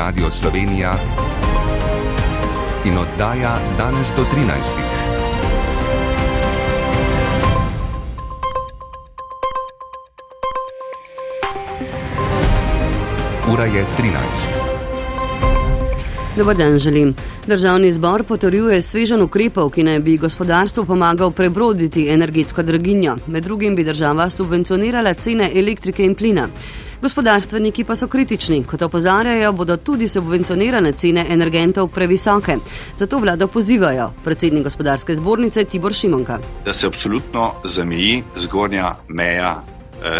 Radio Slovenija in oddaja danes do 13. Ura je 13. Dobar dan želim. Državni zbor potrjuje svežen ukrepov, ki naj bi gospodarstvu pomagal prebroditi energetsko draginjo. Med drugim bi država subvencionirala cene elektrike in plina. Gospodarstveniki pa so kritični, kot opozarjajo, bodo tudi subvencionirane cene energentov previsoke. Zato vlado pozivajo predsednik gospodarske zbornice Tibor Šimonka. Da se absolutno zameji zgornja meja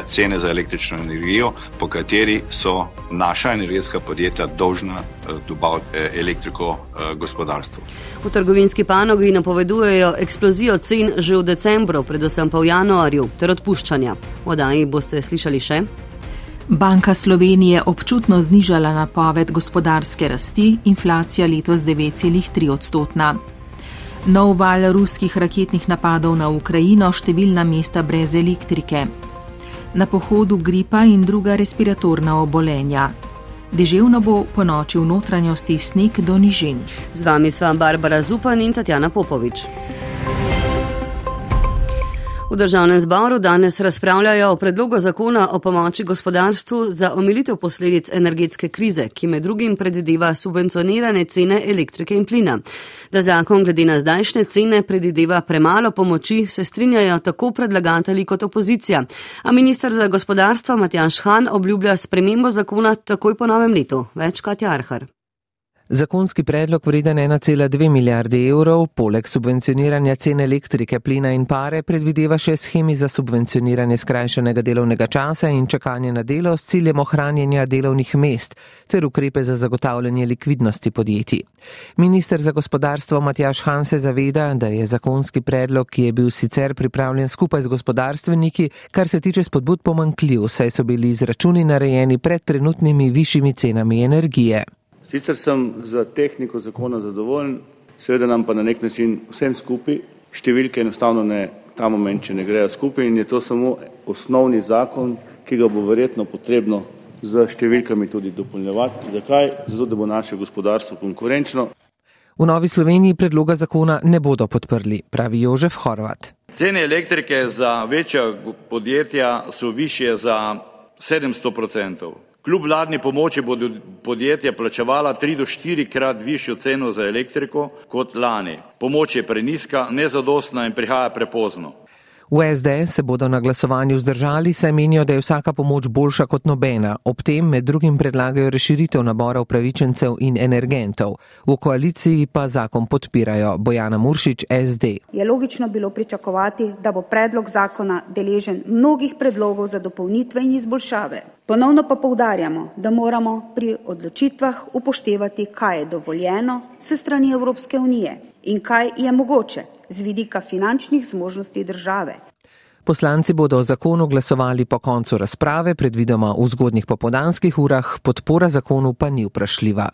cene za električno energijo, po kateri so naša energetska podjetja dolžna eh, dobaviti eh, elektriko gospodarstvu. V trgovinski panogi napovedujejo eksplozijo cen že v decembru, predvsem pa v januarju, ter odpuščanja. Vodaji boste slišali še? Banka Slovenije občutno znižala napoved gospodarske rasti, inflacija letos 9,3 odstotna. Nov val ruskih raketnih napadov na Ukrajino, številna mesta brez elektrike na pohodu gripa in druga respiratorna obolenja. Deževno bo po noči v notranjosti sneg do nižin. Z vami sva Barbara Zupan in Tatjana Popovič. V državnem zboru danes razpravljajo o predlogu zakona o pomoči gospodarstvu za omilitev posledic energetske krize, ki med drugim predvideva subvencionirane cene elektrike in plina. Da zakon glede na zdajšnje cene predvideva premalo pomoči, se strinjajo tako predlagatelji kot opozicija. A minister za gospodarstvo Matjaš Han obljublja spremembo zakona takoj po novem letu. Več kot Jarhar. Zakonski predlog vreden 1,2 milijarde evrov, poleg subvencioniranja cen elektrike, plina in pare, predvideva še schemi za subvencioniranje skrajšanega delovnega časa in čakanje na delo s ciljem ohranjanja delovnih mest ter ukrepe za zagotavljanje likvidnosti podjetij. Minister za gospodarstvo Matjaš Han se zaveda, da je zakonski predlog, ki je bil sicer pripravljen skupaj z gospodarstveniki, kar se tiče spodbud pomankljiv, saj so bili izračuni narejeni pred trenutnimi višjimi cenami energije. Sicer sem za tehniko zakona zadovoljen, seveda nam pa na nek način vsem skupaj številke enostavno ne ta moment, če ne grejo skupaj in je to samo osnovni zakon, ki ga bo verjetno potrebno z številkami tudi dopolnjevati. Zakaj? Zato, da bo naše gospodarstvo konkurenčno. V Novi Sloveniji predloga zakona ne bodo podprli, pravi Jožef Horvat. Cene elektrike za večja podjetja so više za 700 odstotkov. Kljub vladni pomoči bodo podjetja plačevala tri do štirikrat višjo ceno za elektriko kot lani. Pomoč je prenizka, nezadostna in prihaja prepozno. V SDS se bodo na glasovanju zdržali, saj menijo, da je vsaka pomoč boljša kot nobena. Ob tem med drugim predlagajo razširitev nabora upravičencev in energentov. V koaliciji pa zakon podpirajo. Bojana Muršič, SD. Je logično bilo pričakovati, da bo predlog zakona deležen mnogih predlogov za dopolnitve in izboljšave. Ponovno pa povdarjamo, da moramo pri odločitvah upoštevati, kaj je dovoljeno se strani Evropske unije in kaj je mogoče z vidika finančnih zmožnosti države. Poslanci bodo o zakonu glasovali po koncu razprave, predvidoma v zgodnjih popodanskih urah, podpora zakonu pa ni vprašljiva.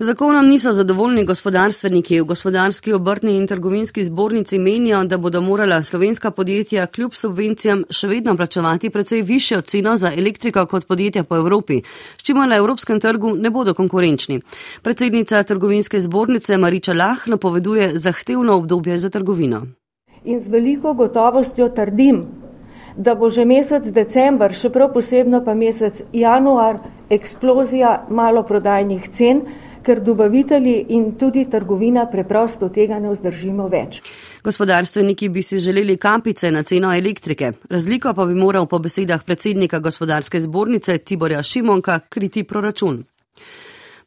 Zakonom niso zadovoljni gospodarstveniki. V gospodarski obrtni in trgovinski zbornici menijo, da bodo morala slovenska podjetja kljub subvencijam še vedno plačevati precej višjo ceno za elektriko kot podjetja po Evropi, s čimer na evropskem trgu ne bodo konkurenčni. Predsednica trgovinske zbornice Mariča Lah napoveduje zahtevno obdobje za trgovino. In z veliko gotovostjo trdim, da bo že mesec december, še prav posebno pa mesec januar, eksplozija maloprodajnih cen ker dobavitelji in tudi trgovina preprosto tega ne vzdržimo več. Gospodarstveniki bi si želeli kapice na ceno elektrike. Razliko pa bi moral po besedah predsednika gospodarske zbornice Tiborja Šimonka kriti proračun.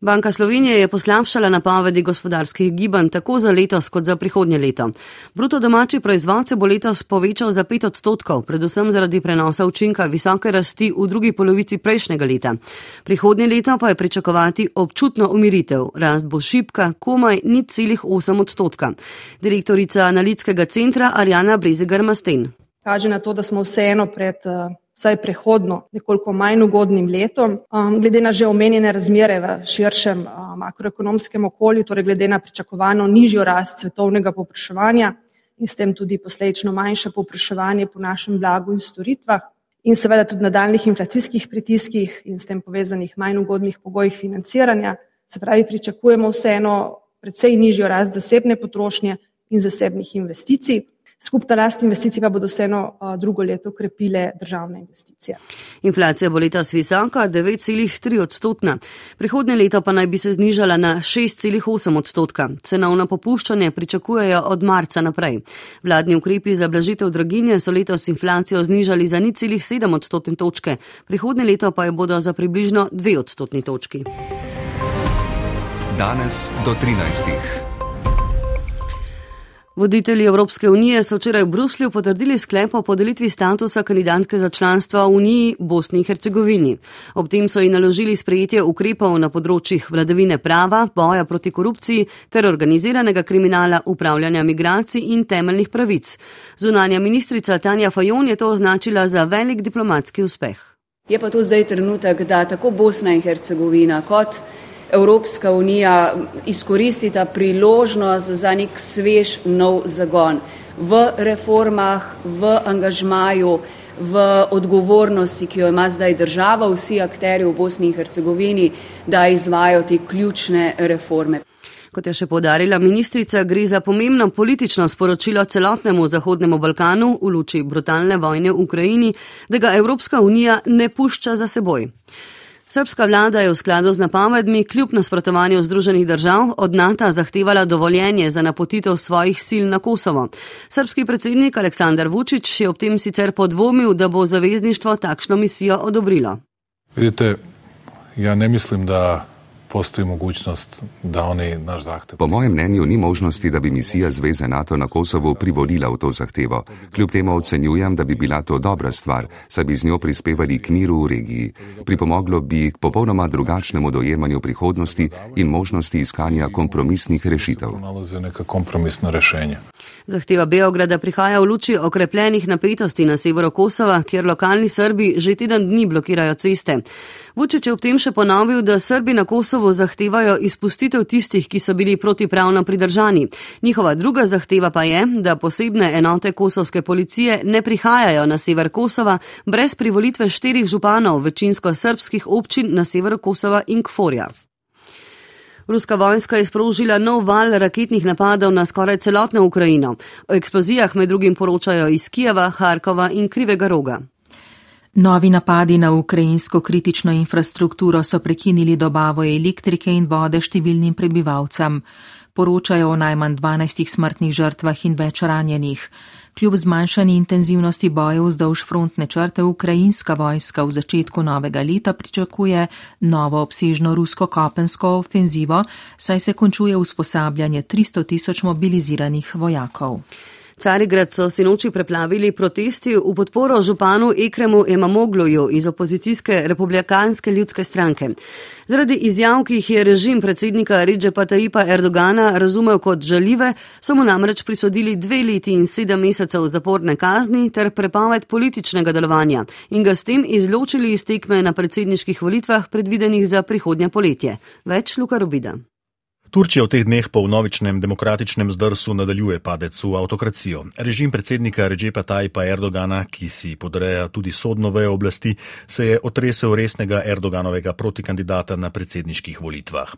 Banka Slovenije je poslabšala napovedi gospodarskih gibanj tako za letos kot za prihodnje leto. Bruto domači proizvod se bo letos povečal za pet odstotkov, predvsem zaradi prenosa učinka visoke rasti v drugi polovici prejšnjega leta. Prihodnje leto pa je pričakovati občutno umiritev. Rast bo šipka, komaj ni celih 8 odstotka. Direktorica analitskega centra Arjana Brezegar Masten. Kaže na to, da smo vseeno pred uh, vsaj prehodno nekoliko manj ugodnim letom. Um, glede na že omenjene razmere v širšem uh, makroekonomskem okolju, torej glede na pričakovano nižjo rast svetovnega popraševanja in s tem tudi posledično manjše popraševanje po našem blagu in storitvah in seveda tudi nadaljnih inflacijskih pritiskih in s tem povezanih manj ugodnih pogojih financiranja. Se pravi, pričakujemo vseeno precej nižjo rast zasebne potrošnje in zasebnih investicij. Skupna rast investicij pa bodo vseeno drugo leto krepile državne investicije. Inflacija bo letos visoka, 9,3 odstotna. Prihodnje leto pa naj bi se znižala na 6,8 odstotka. Cenovno popuščanje pričakujejo od marca naprej. Vladni ukrepi za blažitev draginje so letos inflacijo znižali za 0,7 odstotne točke, prihodnje leto pa jo bodo za približno 2 odstotni točki. Danes do 13. Voditelji Evropske unije so včeraj v Bruslju potrdili sklep o podelitvi statusa kandidatke za članstvo v Uniji Bosni in Hercegovini. Ob tem so ji naložili sprejetje ukrepov na področjih vladavine prava, boja proti korupciji ter organiziranega kriminala, upravljanja migracij in temeljnih pravic. Zunanja ministrica Tanja Fajon je to označila za velik diplomatski uspeh. Je pa to zdaj trenutek, da tako Bosna in Hercegovina kot Evropska unija izkoristita priložnost za nek svež nov zagon v reformah, v angažmaju, v odgovornosti, ki jo ima zdaj država, vsi akteri v Bosni in Hercegovini, da izvajo te ključne reforme. Kot je še podarila ministrica, gre za pomembno politično sporočilo celotnemu Zahodnemu Balkanu v luči brutalne vojne v Ukrajini, da ga Evropska unija ne pušča za seboj. Srpska vlada je v skladu z napovedmi kljub nasprotovanju Združenih držav od NATO zahtevala dovoljenje za napotitev svojih sil na Kosovo. Srpski predsednik Aleksandar Vučić je ob tem sicer podvomil, da bo zavezništvo takšno misijo odobrilo. Vidite, ja ne mislim, da postoji mogućnost da oni naš zahtev. Po mojem mnenju ni možnosti, da bi misija Zveze NATO na Kosovo privolila v to zahtevo. Kljub temu ocenjujem, da bi bila to dobra stvar, saj bi z njo prispevali k miru v regiji. Pripomoglo bi k popolnoma drugačnemu dojemanju prihodnosti in možnosti iskanja kompromisnih rešitev. Zahteva Beograda prihaja v luči okrepljenih napetosti na severu Kosova, kjer lokalni Srbi že teden dni blokirajo ceste. Vučić je ob tem še ponovil, da Srbi na Kosovo zahtevajo izpustitev tistih, ki so bili protipravno pridržani. Njihova druga zahteva pa je, da posebne enote kosovske policije ne prihajajo na sever Kosova brez privolitve štirih županov večinsko srpskih občin na severu Kosova in Kforja. Ruska vojska je sprožila nov val raketnih napadov na skoraj celotno Ukrajino. O eksplozijah med drugim poročajo iz Kijeva, Harkova in Krivega roga. Novi napadi na ukrajinsko kritično infrastrukturo so prekinili dobavo elektrike in vode številnim prebivalcem. Poročajo o najmanj 12 smrtnih žrtvah in več ranjenih. Kljub zmanjšani intenzivnosti bojev vzdolž frontne črte ukrajinska vojska v začetku novega leta pričakuje novo obsežno rusko-kopensko ofenzivo, saj se končuje usposabljanje 300 tisoč mobiliziranih vojakov. Carigrad so sinoči preplavili protesti v podporo županu Ekremu Emamogluju iz opozicijske republikanske ljudske stranke. Zaradi izjav, ki jih je režim predsednika Redžepa Taipa Erdogana razumel kot žalive, so mu namreč prisodili dve leti in sedem mesecev zaporne kazni ter prepoved političnega delovanja in ga s tem izločili iz tekme na predsedniških volitvah predvidenih za prihodnje poletje. Več Luka Robida. Turčija v teh dneh po novičnem demokratičnem zdrsu nadaljuje padec v avtokracijo. Režim predsednika Režepa Tajpa Erdogana, ki si podreja tudi sodno vejo oblasti, se je otresel resnega Erdoganovega protikandidata na predsedniških volitvah.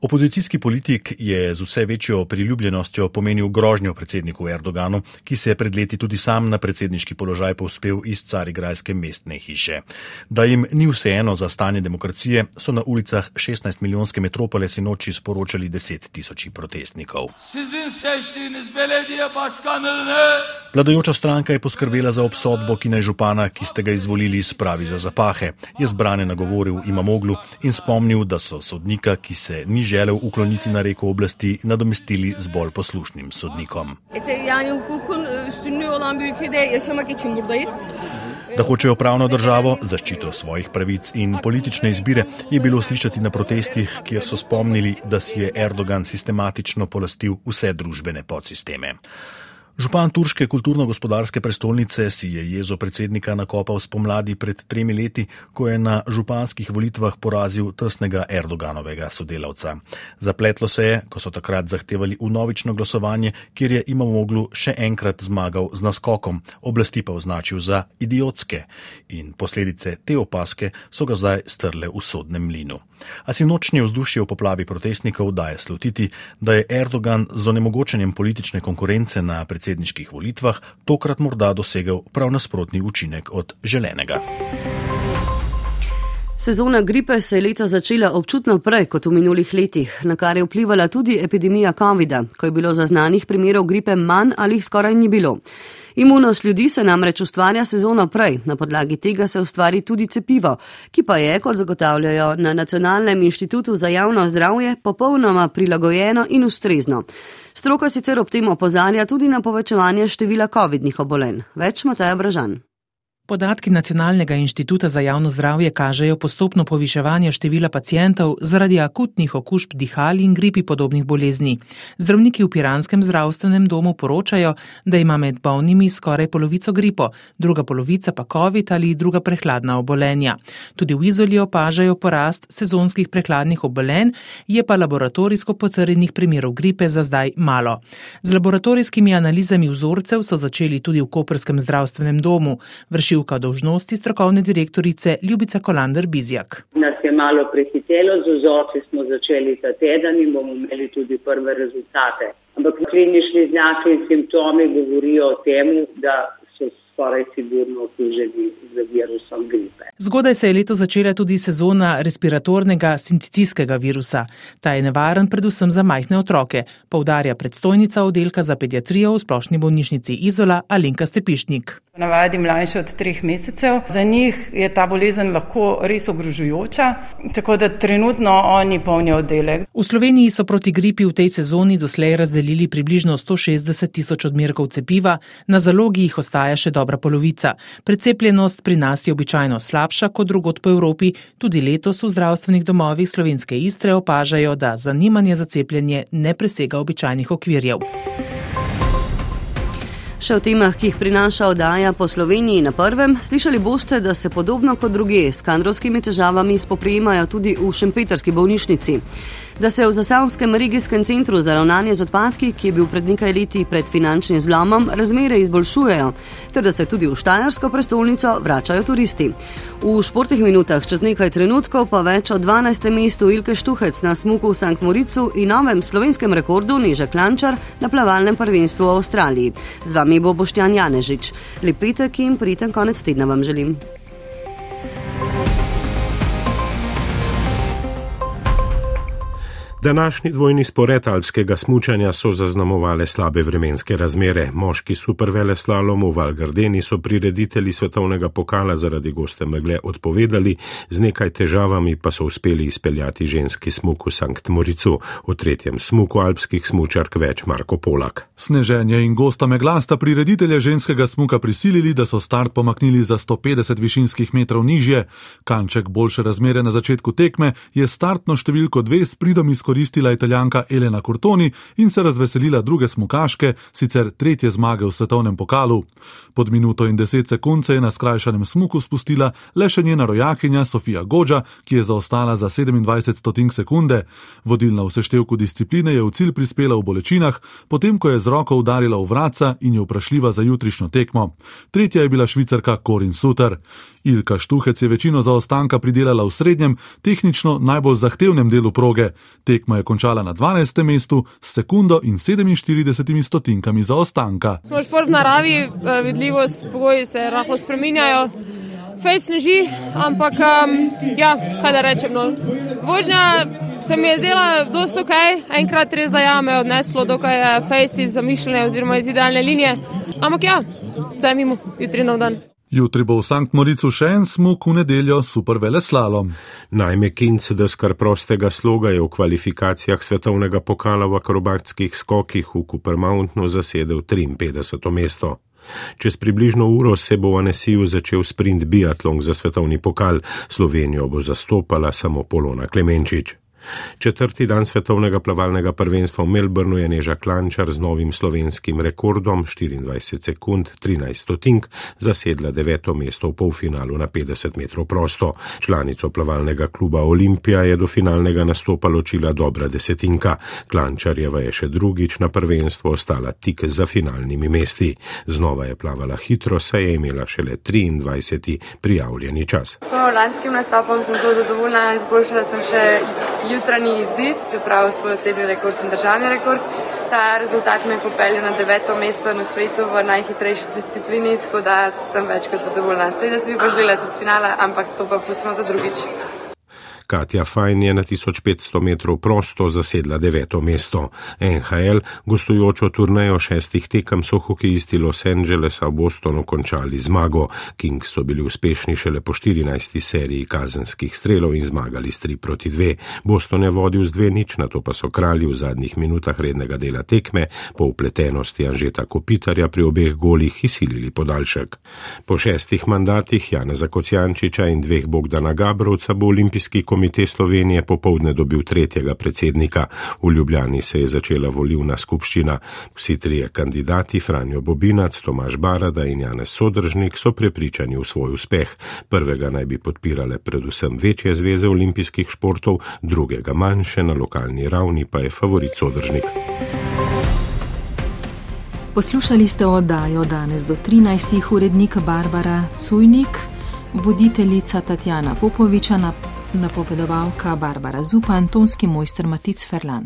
Opozicijski politik je z vse večjo priljubljenostjo pomenil grožnjo predsedniku Erdoganu, ki se je pred leti tudi sam na predsedniški položaj povspel iz carigrajske mestne hiše. Da jim ni vseeno za stanje demokracije, so na ulicah 16 milijonske metropole sinoči sporočali deset tisoči protestnikov. Vladajoča stranka je poskrbela za obsodbo, ki naj župana, ki ste ga izvolili, spravi za zapahe. Je zbrane nagovoril Imamoglu in spomnil, da so sodnika, ki se ni želel ukloniti na reko oblasti, nadomestili z bolj poslušnim sodnikom. Da hočejo pravno državo, zaščito svojih pravic in politične izbire, je bilo slišati na protestih, kjer so spomnili, da si je Erdogan sistematično polastil vse družbene podsisteme. Župan turške kulturno-gospodarske prestolnice si je jezo predsednika nakopal spomladi pred tremi leti, ko je na županskih volitvah porazil tesnega Erdoganovega sodelavca. Zapletlo se je, ko so takrat zahtevali unovično glasovanje, kjer je Imamoglu še enkrat zmagal z naskokom, oblasti pa označil za idiotske in posledice te opaske so ga zdaj strle v sodnem mlinu. A si nočni vzdušje v poplavi protestnikov daje slutiti, da je Erdogan z onemogočenjem politične konkurence na predsedniku predsedniških volitvah tokrat morda dosegel prav nasprotni učinek od želenega. Sezona gripe se je leta začela občutno prej kot v minulih letih, na kar je vplivala tudi epidemija COVID-a, ko je bilo zaznanih primerov gripe manj ali jih skoraj ni bilo. Imunost ljudi se namreč ustvarja sezono prej, na podlagi tega se ustvari tudi cepivo, ki pa je, kot zagotavljajo na Nacionalnem inštitutu za javno zdravje, popolnoma prilagojeno in ustrezno. Stroka sicer ob tem opozarja tudi na povečevanje števila COVID-nih obolenj. Več Mateja Bražan. Podatki Nacionalnega inštituta za javno zdravje kažejo postopno poviševanje števila pacijentov zaradi akutnih okužb dihal in gripi podobnih bolezni. Zdravniki v Piranskem zdravstvenem domu poročajo, da ima med bolnimi skoraj polovico gripo, druga polovica pa COVID ali druga prehladna obolenja. Tudi v Izoli opažajo porast sezonskih prehladnih obolenj, je pa laboratorijsko potrjenih primerov gripe za zdaj malo. Z laboratorijskimi analizami vzorcev so začeli tudi v Koperskem zdravstvenem domu vršilka dožnosti strokovne direktorice Ljubica Kolander Bizjak. Nas je malo prehitelo, z vzorci smo začeli ta teden in bomo imeli tudi prve rezultate. Ampak klinični znaki in simptomi govorijo o tem, da skoraj sigurno okuženi z virusom gripe. Zgodaj se je leto začela tudi sezona respiratornega sintetijskega virusa. Ta je nevaren predvsem za majhne otroke, poudarja predstojnica oddelka za pediatrijo v splošni bolnišnici Izola Alenka Stepišnik. Navadi mlajši od treh mesecev. Za njih je ta bolezen lahko res ogrožujoča, tako da trenutno oni polnijo oddelek. V Sloveniji so proti gripi v tej sezoni doslej razdelili približno 160 tisoč odmerkov cepiva, na zalogi jih ostaja še dobra polovica. Precepljenost pri nas je običajno slabša kot drugot po Evropi, tudi letos v zdravstvenih domovih slovenske istre opažajo, da zanimanje za cepljenje ne presega običajnih okvirjev. Še o temah, ki jih prinaša oddaja po Sloveniji na prvem, slišali boste, da se podobno kot druge s kadrovskimi težavami spoprijemajo tudi v Šempetrski bolnišnici da se v Zasavskem regijskem centru za ravnanje z odpadki, ki je bil pred nekaj leti pred finančnim zlomom, razmere izboljšujejo, ter da se tudi v Štajersko prestolnico vračajo turisti. V športnih minutah čez nekaj trenutkov pa več o 12. mestu Ilke Štuhec na smuku v St. Moricu in novem slovenskem rekordu Neža Klančar na plavalnem prvenstvu v Avstraliji. Z vami bo Boštjan Janežič. Lep petek in prijeten konec tedna vam želim. Današnji dvojni spored alpskega smučanja so zaznamovale slabe vremenske razmere. Moški supervele slalom v Valgardeni so prireditelji svetovnega pokala zaradi goste megle odpovedali, z nekaj težavami pa so uspeli izpeljati ženski smuk v Sankt Moricu, v tretjem smuku alpskih smučark več Marko Polak. Sneženje in gosta megla sta prireditelje ženskega smuka prisilili, da so start pomaknili za 150 višinskih metrov nižje. Kanček boljše razmere na začetku tekme je startno številko dve s pridom izkoristiti izkoristila italijanka Elena Cortoni in se razveselila druge smukaške, sicer tretje zmage v svetovnem pokalu. Pod minuto in deset sekund se je na skrajšanem smuku spustila le še njena rojakinja Sofija Gođa, ki je zaostala za 27 stotink sekunde. Vodilna v seštevku discipline je v cilj prispela v bolečinah, potem ko je z roko udarila v vratca in je vprašljiva za jutrišnjo tekmo. Tretja je bila švicarka Corin Suter. Ilka Štuhec je večino zaostanka pridelala v srednjem, tehnično najbolj zahtevnem delu proge. Tekma je končala na 12. mestu s sekundo in 47 stotinkami zaostanka. Smo šport v naravi, eh, vidljivost, pogoji se lahko spreminjajo. Fejs sneži, ampak um, ja, kaj da rečem. No. Vožnja se mi je zdela dosto ok, enkrat res zajame odneslo, dokaj je fejs iz zamišljene oziroma iz idealne linije. Ampak ja, zajmimo jutri nov dan. Jutri bo v Sankt Moricu še en smuk, v nedeljo super vele slalom. Najme kince deskar prostega sloga je v kvalifikacijah svetovnega pokala v akrobatskih skokih v Cooper Mountainu zasedel 53. mesto. Čez približno uro se bo v Anesiju začel sprint biatlon za svetovni pokal, Slovenijo bo zastopala samo Polona Klemenčič. Četrti dan svetovnega plavalnega prvenstva v Melbournu je Neža Klančar z novim slovenskim rekordom 24 sekund 13 stotink zasedla deveto mesto v polfinalu na 50 metrov prosto. Članico plavalnega kluba Olimpija je do finalnega nastopa ločila dobra desetinka. Klančarjeva je še drugič na prvenstvo ostala tik za finalnimi mesti. Znova je plavala hitro, saj je imela šele 23. prijavljeni čas. S lanskim nastopom sem zelo zadovoljna, izboljšala sem še jutranji izid, se pravi svoj osebni rekord in državni rekord. Ta rezultat me je popeljal na deveto mesto na svetu v najhitrejši disciplini, tako da sem več kot zadovoljna. Seveda si bi pa želela tudi finala, ampak to pa pustimo za drugič. Katja Fajn je na 1500 metrov prosto zasedla deveto mesto. NHL, gostujočo turnejo šestih tekem, so hokejisti Los Angelesa v Bostonu končali zmago. Kings so bili uspešni šele po 14. seriji kazenskih strelov in zmagali s 3 proti 2. Boston je vodil z 2 nič, na to pa so kralji v zadnjih minutah rednega dela tekme po upletenosti Anžeta Kopitarja pri obeh golih izsilili podaljšek. Po šestih mandatih Jana Zakocijančiča in dveh Bogdana Gabrovca bo olimpijski komitej komite Slovenije popovdne dobil tretjega predsednika. V Ljubljani se je začela volivna skupščina. Vsi trije kandidati, Franjo Bobinac, Tomaš Barada in Janez Sodržnik, so prepričani v svoj uspeh. Prvega naj bi podpirale predvsem večje zveze olimpijskih športov, drugega manjše na lokalni ravni pa je favorit Sodržnik. Poslušali ste oddajo danes do 13. urednik Barbara Cujnik, voditeljica Tatjana Popoviča na napovedovalka Barbara Zupan, tonski mojster Matic Ferlan.